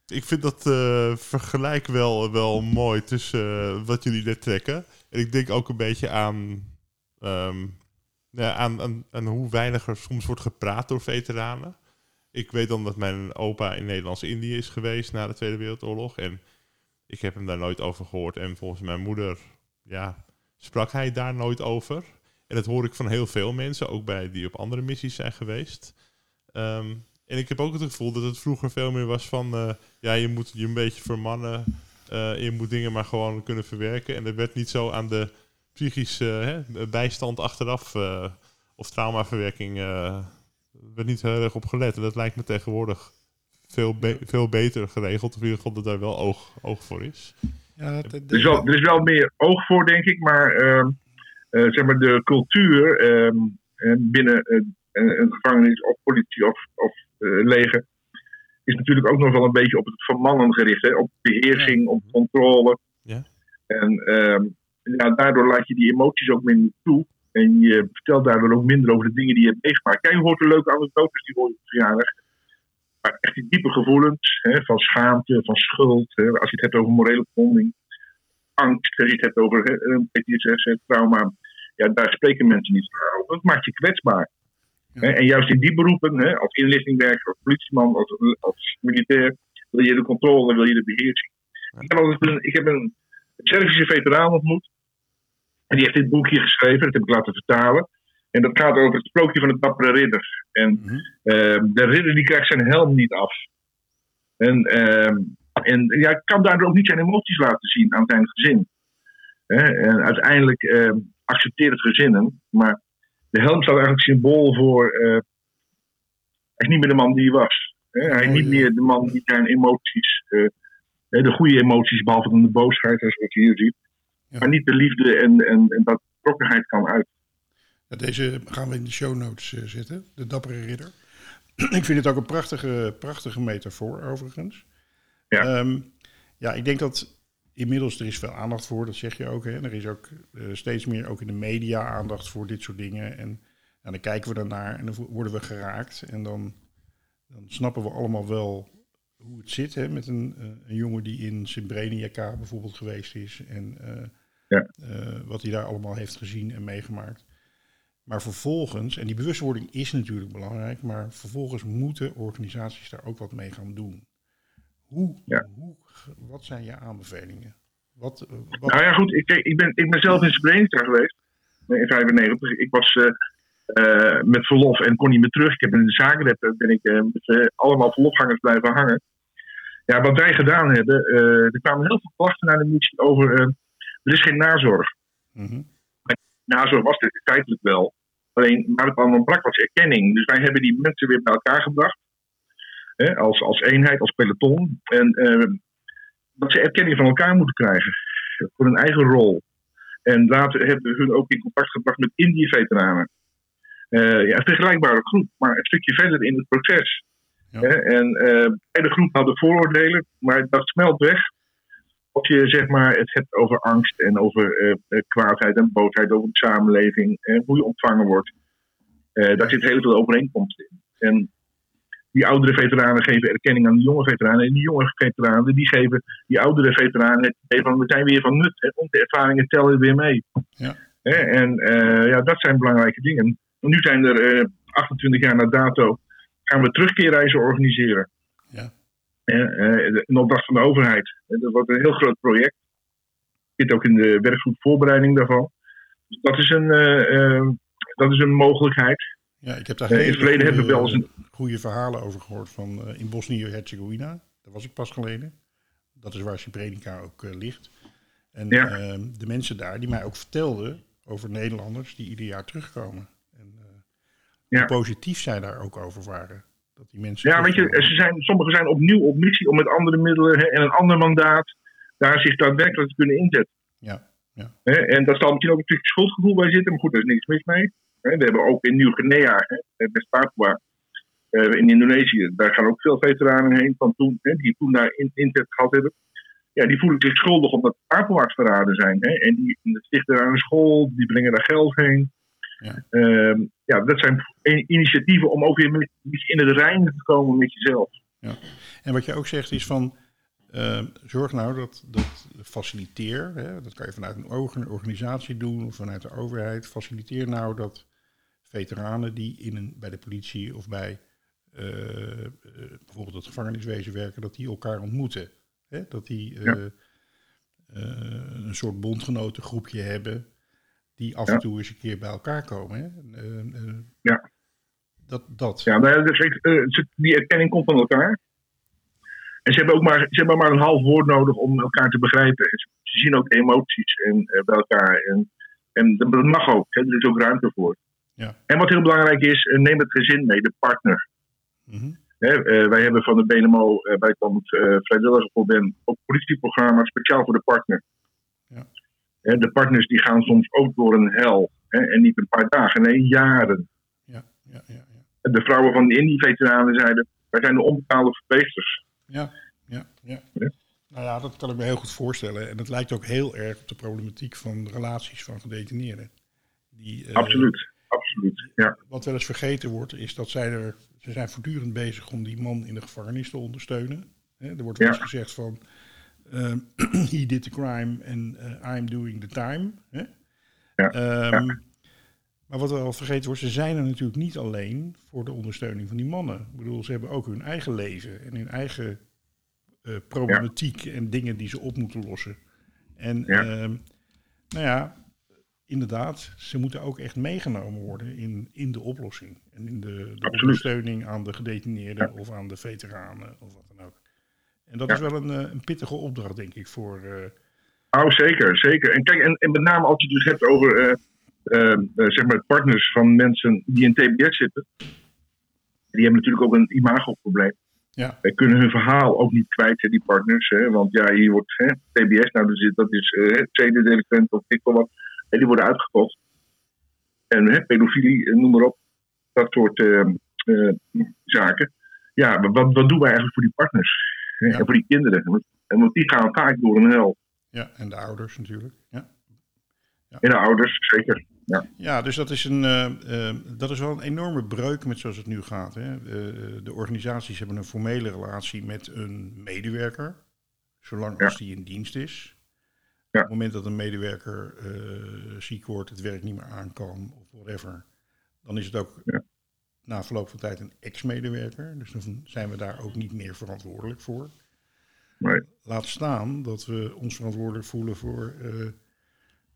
Ik vind dat eh, vergelijk wel, wel mooi tussen wat jullie net trekken. En ik denk ook een beetje aan, ehm, ja, aan, aan, aan hoe weinig er soms wordt gepraat door veteranen. Ik weet dan dat mijn opa in Nederlands-Indië is geweest na de Tweede Wereldoorlog. En ik heb hem daar nooit over gehoord. En volgens mijn moeder, ja, sprak hij daar nooit over. En dat hoor ik van heel veel mensen, ook bij die op andere missies zijn geweest. Ehm, en ik heb ook het gevoel dat het vroeger veel meer was van... eh, ja, je moet je een beetje vermannen. eh, je moet dingen maar gewoon kunnen verwerken. En er werd niet zo aan de psychische bijstand achteraf... eh, of traumaverwerking... eh werd niet heel erg op gelet. En dat lijkt me tegenwoordig veel, be- veel beter geregeld. Of in ieder geval dat daar wel oog, oog voor is. Ja, Er is, wel, er is wel meer oog voor, denk ik. Maar ehm, eh, zeg maar de cultuur ehm, en binnen een, een gevangenis of politie of, of eh, leger is natuurlijk ook nog wel een beetje op het vermannen gericht. Hè? Op beheersing, op controle. Ja. En ehm, ja, daardoor laat je die emoties ook minder toe. En je vertelt daardoor ook minder over de dingen die je hebt meegemaakt. Kijk, je hoort een leuke anekdotes die hoor je op verjaardag. Maar echt die diepe gevoelens hè, van schaamte, van schuld. Hè, als je het hebt over morele bonding. Angst, als je het hebt over PTSS, trauma. Ja, daar spreken mensen niet over. Dat maakt je kwetsbaar. En juist in die beroepen, hè, als inlichtingwerker, als politieman, als, als militair, wil je de controle, wil je de beheersing. Ik heb, altijd een, ik heb een Servische veteraan ontmoet. En die heeft dit boekje geschreven, dat heb ik laten vertalen. En dat gaat over het sprookje van de dappere ridder. En ehm, de ridder die krijgt zijn helm niet af. En, ehm, en ja, kan daardoor ook niet zijn emoties laten zien aan zijn gezin. En uiteindelijk ehm, accepteert het gezin hem. Maar de helm staat eigenlijk symbool voor. eh, hij is niet meer de man die hij was. Hij is niet meer de man die zijn emoties. eh, de goede emoties, behalve dan de boosheid, zoals je hier ziet. Ja. Maar niet de liefde en, en, en dat betrokkenheid kan uit. Deze gaan we in de show notes eh, zetten, de dappere ridder. ik vind het ook een prachtige, prachtige metafoor, overigens. Ja. Ehm, ja, ik denk dat inmiddels er is veel aandacht voor, dat zeg je ook. Hè? Er is ook eh, steeds meer, ook in de media, aandacht voor dit soort dingen. En dan kijken we ernaar en dan worden we geraakt. En dan, dan snappen we allemaal wel hoe het zit hè? met een, eh, een jongen die in Srebrenica bijvoorbeeld geweest is. En Ja. eh, wat hij daar allemaal heeft gezien en meegemaakt. Maar vervolgens, en die bewustwording is natuurlijk belangrijk, maar vervolgens moeten organisaties daar ook wat mee gaan doen. Hoe, Ja. hoe, wat zijn je aanbevelingen? Wat, eh, wat, Nou ja, goed. Ik, ik, ben, ik ben zelf in Srebrenica geweest. eh, In 95. Ik was met verlof en kon niet meer terug. Ik heb in de Zagreb ben ik met allemaal verlofgangers blijven hangen. Ja, wat wij gedaan hebben. er kwamen heel veel klachten naar de missie over. Er is geen nazorg. Mhm. Nazorg was dit feitelijk wel. Alleen waar het allemaal ontbrak was erkenning. Dus wij hebben die mensen weer bij elkaar gebracht. Hè, als, als eenheid, als peloton. En eh, dat ze erkenning van elkaar moeten krijgen. Voor hun eigen rol. En later hebben we hun ook in contact gebracht met Indië-veteranen. Eh, ja, een vergelijkbare groep, maar een stukje verder in het proces. Ja. Hè, en eh beide groepen hadden vooroordelen, maar dat smelt weg. Als je zeg maar, het hebt over angst en over eh, eh, kwaadheid en boosheid over de samenleving en hoe je ontvangen wordt. Eh, daar zit heel veel overeenkomst in. En die oudere veteranen geven erkenning aan de jonge veteranen. En die jonge veteranen die geven die oudere veteranen het idee van we zijn weer van nut. Hè, onze ervaringen tellen weer mee. Ja. En ja, dat zijn belangrijke dingen. Nu zijn er eh, 28 jaar na dato gaan we terugkeerreizen organiseren. Eh, een opdracht van de overheid. En Dat wordt een heel groot project. Zit ook in de werkgroep voorbereiding daarvan. Dus dat is een, eh, eh, dat is een mogelijkheid. Ja, ik heb daar Eh, in hele het verleden hebben we wel eens goede, goede verhalen over gehoord van eh, in Bosnië-Herzegovina. Daar was ik pas geleden. Dat is waar Srebrenica ook eh, ligt. En Ja. ehm, de mensen daar die mij ook vertelden over Nederlanders die ieder jaar terugkomen. En eh, Ja. hoe positief zij daar ook over waren. Dat die mensen Ja, weet je, ze zijn, sommigen zijn opnieuw op missie om met andere middelen hè, en een ander mandaat daar zich daadwerkelijk te kunnen inzetten. Ja, ja. Hè, en daar zal misschien ook stukje schuldgevoel bij zitten, maar goed, daar is niks mis mee. Hè, we hebben ook in Nieuw-Guinea, hè, West Papua, eh, in Indonesië, daar gaan ook veel veteranen heen van toen, hè, die toen daar in, inzet gehad hebben. Ja, die voelen zich schuldig omdat Papua's verraden zijn. Hè, en die stichten daar een school, die brengen daar geld heen. Ja. Ehm, ja, dat zijn initiatieven om ook weer met, in het reinen te komen met jezelf. En wat je ook zegt is van, eh, zorg nou dat, dat faciliteer, hè, dat kan je vanuit een orga- organisatie doen of vanuit de overheid, faciliteer nou dat veteranen die in een, bij de politie of bij eh, eh, bijvoorbeeld het gevangeniswezen werken, dat die elkaar ontmoeten. Hè? Dat die Ja. eh, een soort bondgenotengroepje hebben die af en toe eens een keer bij elkaar komen. Hè? Eh, eh, Ja. Dat, dat. Ja, nou dus eh, die erkenning komt van elkaar. En ze hebben ook maar, ze hebben maar een half woord nodig om elkaar te begrijpen. Ze, zien ook emoties en, bij elkaar. En, en dat mag ook. Hè, er is ook ruimte voor. Ja. En wat heel belangrijk is, neem het gezin mee, de partner. Mhm. Hè, wij hebben van de BNMO eh bijkomend eh vrijwilliger voor Ben ook politieprogramma speciaal voor de partner. De partners die gaan soms ook door een hel. Hè, en niet een paar dagen, nee, jaren. Ja, ja, ja. ja. De vrouwen van de Indie-veteranen zeiden: wij zijn de onbetaalde verpleegsters. Ja, ja, ja. Ja. Nou ja, dat kan ik me heel goed voorstellen. En dat lijkt ook heel erg op de problematiek van relaties van gedetineerden. Die, eh, Absoluut, absoluut. Ja, Wat wel eens vergeten wordt, is dat zij er, ze zijn voortdurend bezig om die man in de gevangenis te ondersteunen. Er wordt wel Ja. eens gezegd van, he did the crime and eh, I'm doing the time. Hè? Ja, Ehm, Maar wat wel vergeten wordt, ze zijn er natuurlijk niet alleen voor de ondersteuning van die mannen. Ik bedoel, ze hebben ook hun eigen leven en hun eigen eh, problematiek en dingen die ze op moeten lossen. En Ja. ehm, nou ja, inderdaad, ze moeten ook echt meegenomen worden in, in de oplossing. En in de, ondersteuning aan de gedetineerden of aan de veteranen of wat dan ook. En dat Ja. is wel een, eh, een pittige opdracht, denk ik, voor... eh, oh, zeker, zeker. En kijk, en, en met name als je het dus hebt over eh, zeg maar partners van mensen die in TBS zitten. Die hebben natuurlijk ook een imagoprobleem. ja, Wij kunnen hun verhaal ook niet kwijt, hè, die partners. Hè, want ja, hier wordt hè, TBS, nou, dus dat is tweede delinquent of ik wat. En die worden uitgekocht. En hè, pedofilie, noem maar op. Dat soort zaken. Ja, wat, wat doen wij eigenlijk voor die partners? Ja. En voor die kinderen? Want- die gaan vaak door een hel. ja, en de ouders natuurlijk. Ja. En de ouders, zeker. Ja, Ja, dus dat is, een, eh, eh, dat is wel een enorme breuk met zoals het nu gaat. Hè. Eh, de organisaties hebben een formele relatie met een medewerker, zolang Ja. als die in dienst is. Ja. Op het moment dat een medewerker ziek wordt, het werk niet meer aan kan of whatever, dan is het ook Ja. Na verloop van tijd een ex-medewerker. Dus dan zijn we daar ook niet meer verantwoordelijk voor. Nee. Laat staan dat we ons verantwoordelijk voelen voor eh,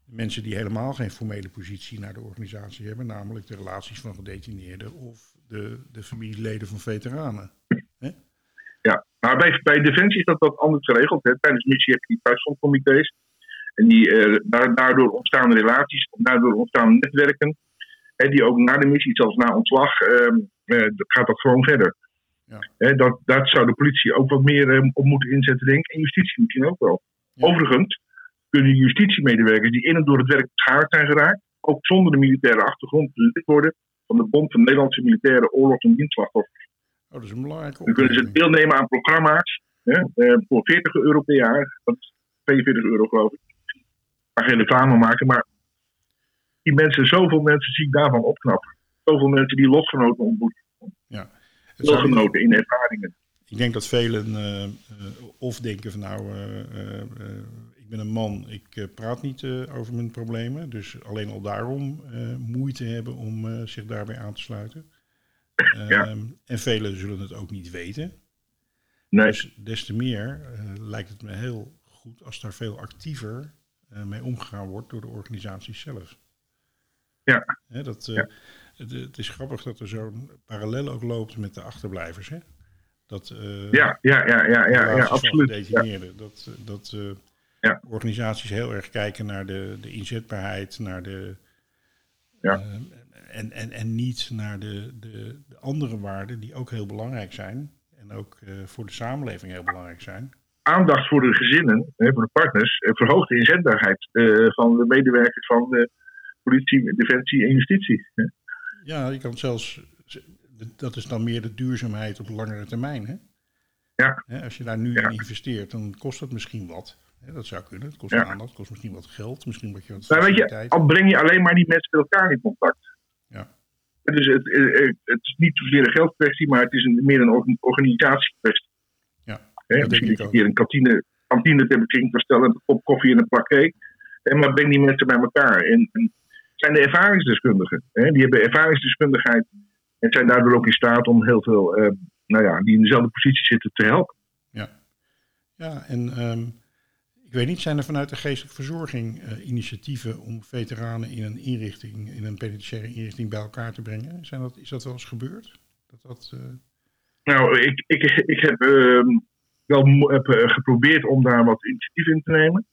mensen die helemaal geen formele positie naar de organisatie hebben, namelijk de relaties van gedetineerden of de, de familieleden van veteranen. Ja, maar bij, bij Defensie is dat wat anders geregeld. Hè. Tijdens missie heb je die thuisgrondcomité's. En die, daar- daardoor ontstaan relaties, daardoor ontstaan netwerken. Hè, die ook na de missie, zelfs na ontslag, ehm, eh, gaat dat gewoon verder. Ja. Hè, dat, dat zou de politie ook wat meer eh, op moeten inzetten, denk ik. En justitie misschien ook wel. Ja. Overigens kunnen justitiemedewerkers die in en door het werk beschadigd zijn geraakt, ook zonder de militaire achtergrond lid worden van de Bond van Nederlandse Militaire Oorlogs- en Dienstslachtoffers. Oh, dat is een belangrijke Dan kunnen ze deelnemen aan programma's hè, eh, voor 40 euro per jaar. Dat is 42 euro geloof ik. Ik ga geen reclame maken, maar die mensen, zoveel mensen zie ik daarvan opknappen. Zoveel mensen die lotgenoten ontmoeten. Ja. Lotgenoten in ervaringen. Ik denk dat velen eh, eh, of denken van nou, eh, ik ben een man, ik praat niet over mijn problemen. Dus alleen al daarom moeite hebben om zich daarbij aan te sluiten. Ja. Ehm, En velen zullen het ook niet weten. Nee, Dus des te meer lijkt het me heel goed als daar veel actiever mee omgegaan wordt door de organisaties zelf. Ja. Hè, dat, eh, Ja. het, het is grappig dat er zo'n parallel ook loopt met de achterblijvers. Hè? Dat, eh, ja, ja, ja, ja, ja, ja, absoluut. Ja. Dat, eh, dat Ja. organisaties heel erg kijken naar de, de inzetbaarheid, naar de. Ja. en, en, en niet naar de, de, de andere waarden die ook heel belangrijk zijn. En ook voor de samenleving heel belangrijk zijn. Aandacht voor de gezinnen, hè, voor de partners, verhoogt de inzetbaarheid van de medewerkers van de politie, defensie en justitie. Ja, je kan zelfs. Dat is dan meer de duurzaamheid op langere termijn. Hè? Ja. Als je daar nu Ja. in investeert, dan kost dat misschien wat. Dat zou kunnen. Het kost Ja. aandacht, het kost misschien wat geld, misschien wat je wat weet je, al breng je alleen maar die mensen met elkaar in contact. Ja. Dus het, het is niet zozeer een geldkwestie, maar het is een, meer een orga- organisatiekwestie. Ja, dat misschien dat je ook. een kantine, kantine ter beschikking kan stellen, een kop koffie en een plak cake. En maar breng die mensen bij elkaar. En, en zijn de ervaringsdeskundigen. Hè? Die hebben ervaringsdeskundigheid en zijn daardoor ook in staat om heel veel, eh, nou ja, die in dezelfde positie zitten te helpen. Ja, en ehm, ik weet niet, zijn er vanuit de geestelijke verzorging eh, initiatieven om veteranen in een inrichting, in een penitentiaire inrichting bij elkaar te brengen? Zijn dat, is dat wel eens gebeurd? Dat dat, eh, Nou, ik, ik, ik heb ehm, wel heb, geprobeerd om daar wat initiatief in te nemen.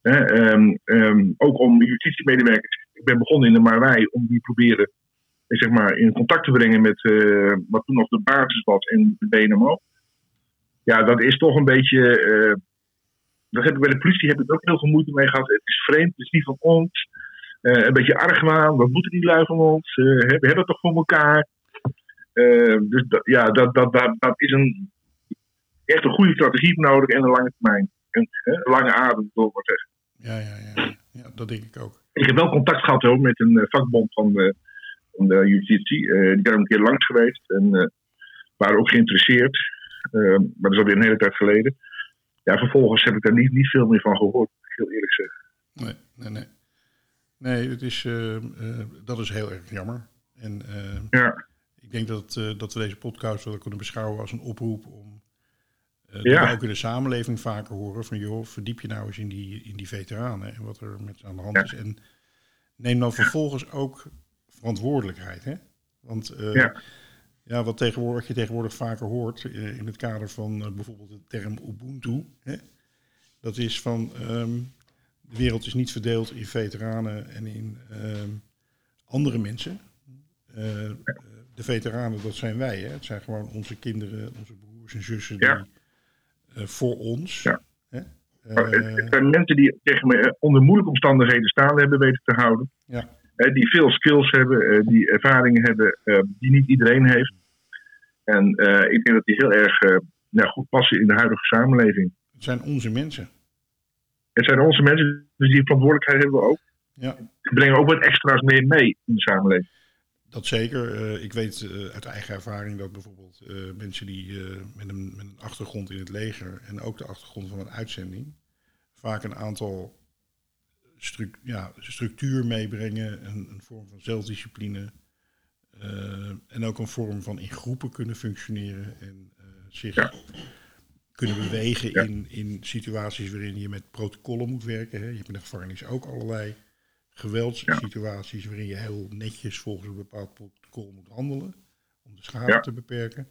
Hè, ehm, ook om justitiemedewerkers. Ik ben begonnen in de Marwij om die proberen eh, zeg maar, in contact te brengen met eh, wat toen nog de basis was in de BNMO. Ja, dat is toch een beetje. eh, dat heb ik bij de politie heb ik ook heel veel moeite mee gehad. Het is vreemd, het is niet van ons. Een beetje argwaan, wat moeten die lui van ons? We hebben het toch voor elkaar? Dus ja, dat, dat, dat, is een, echt een goede strategie nodig en een lange termijn. Een, lange adem, door maar zeggen. Ja, ja, ja, ja, dat denk ik ook. Ik heb wel contact gehad hoor, met een vakbond van de, van de justitie. die zijn een keer langs geweest en waren ook geïnteresseerd. maar dat is alweer een hele tijd geleden. Ja, vervolgens heb ik daar niet, niet veel meer van gehoord, heel eerlijk zeggen. Nee, nee, nee. Nee, het is, uh, uh, dat is heel erg jammer. En uh, ja. ik denk dat, dat we deze podcast wel kunnen beschouwen als een oproep om ja. we ook in de samenleving vaker horen van joh, verdiep je nou eens in die, in die veteranen en wat er met ze aan de hand ja. is. En neem dan vervolgens ook verantwoordelijkheid. Hè? Want ja. ja, wat, tegenwoordig, wat je tegenwoordig vaker hoort in het kader van bijvoorbeeld de term Ubuntu, hè? dat is van um, de wereld is niet verdeeld in veteranen en in uh, andere mensen. De veteranen, dat zijn wij. Hè? Het zijn gewoon onze kinderen, onze broers en zussen die, ja. Voor ons. Ja. Het zijn mensen die tegen me onder moeilijke omstandigheden staande hebben weten te houden. Ja. die veel skills hebben, die ervaringen hebben die niet iedereen heeft. En ik denk dat die heel erg nou, goed passen in de huidige samenleving. Het zijn onze mensen. Het zijn onze mensen, dus die verantwoordelijkheid hebben we ook. Ja. Die brengen ook wat extra's meer mee in de samenleving. Dat zeker. Uh, ik weet uh, uit eigen ervaring dat bijvoorbeeld uh, mensen die met een, met, een, achtergrond in het leger en ook de achtergrond van een uitzending vaak een aantal stru ja, structuur meebrengen, een, een, vorm van zelfdiscipline en ook een vorm van in groepen kunnen functioneren en zich ja kunnen bewegen ja. in, in situaties waarin je met protocollen moet werken. Hè. Je hebt in de gevangenis ook allerlei geweldssituaties waarin je heel netjes volgens een bepaald protocol moet handelen om de schade te beperken.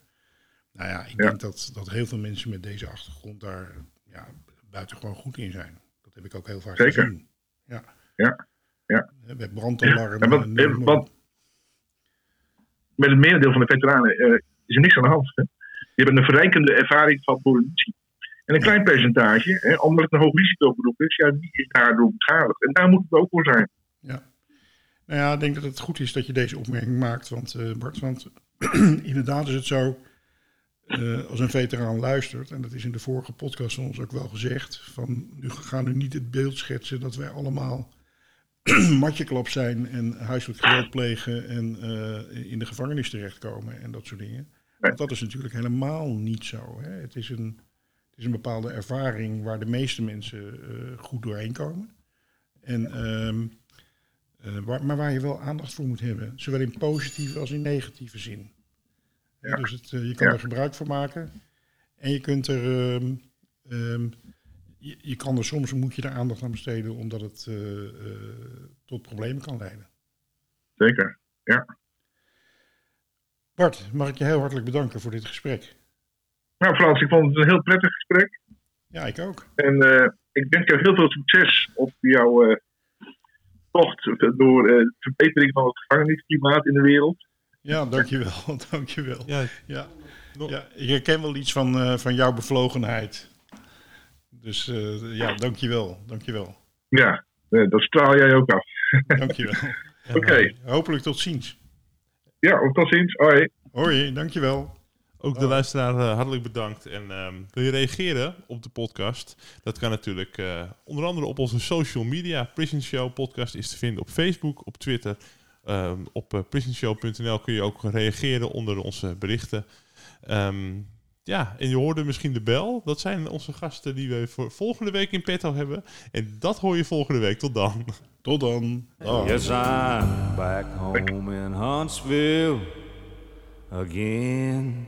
Nou ja, ik denk dat, dat heel veel mensen met deze achtergrond daar ja, buitengewoon goed in zijn. Dat heb ik ook heel vaak Zeker. gezien. Ja. Ja. Ja. Met brandalarmen. Ja, want- en Met het merendeel van de veteranen eh, is er niks aan de hand. Hè? Die hebben een verrijkende ervaring van politie. En een klein percentage, hè, omdat het een hoog risicoberoep is, ja, die is daardoor beschadigd. En daar moet het ook voor zijn. Ja. Nou ja, ik denk dat het goed is dat je deze opmerking maakt, want eh, Bart, want inderdaad is het zo, eh, als een veteraan luistert, en dat is in de vorige podcast van ons ook wel gezegd, van nu gaan nu niet het beeld schetsen dat wij allemaal matjeklap zijn en huiselijk geweld plegen en eh, in de gevangenis terechtkomen en dat soort dingen. Want dat is natuurlijk helemaal niet zo. Hè? Het, is een, het is een bepaalde ervaring waar de meeste mensen goed doorheen komen. En, ehm, eh, waar, maar waar je wel aandacht voor moet hebben. Zowel in positieve als in negatieve zin. Ja. Dus het, eh, je kan Ja. er gebruik van maken. En je kunt er... ehm, ehm, je, je kan er soms moet je er aandacht aan besteden omdat het eh, eh, tot problemen kan leiden. Zeker. Bart, mag ik je heel hartelijk bedanken voor dit gesprek. Nou, Frans, ik vond het een heel prettig gesprek. Ja, ik ook. En eh, ik wens jou heel veel succes op jouw eh, tocht door eh, de verbetering van het gevangenisklimaat in de wereld. Ja, dankjewel. dankjewel. Ja, Ja, ja, ik herken wel iets van, eh, van jouw bevlogenheid. Dus eh, ja, dankjewel. Dankjewel. Ja, eh, dat straal jij ook af. Dankjewel. Oké, Hopelijk tot ziens. ja, tot ziens. Hoi. Hoi, dankjewel. Ook de luisteraar eh, hartelijk bedankt. En ehm, wil je reageren op de podcast? Dat kan natuurlijk eh, onder andere op onze social media. Prison Show podcast is te vinden op Facebook, op Twitter. Ehm, op eh, prisonshow.nl kun je ook reageren onder onze berichten. Ehm, ja, en je hoorde misschien de bel. Dat zijn onze gasten die we voor volgende week in petto hebben. En dat hoor je volgende week. Tot dan. Tot dan. Dag. Yes, I'm back home in Huntsville again.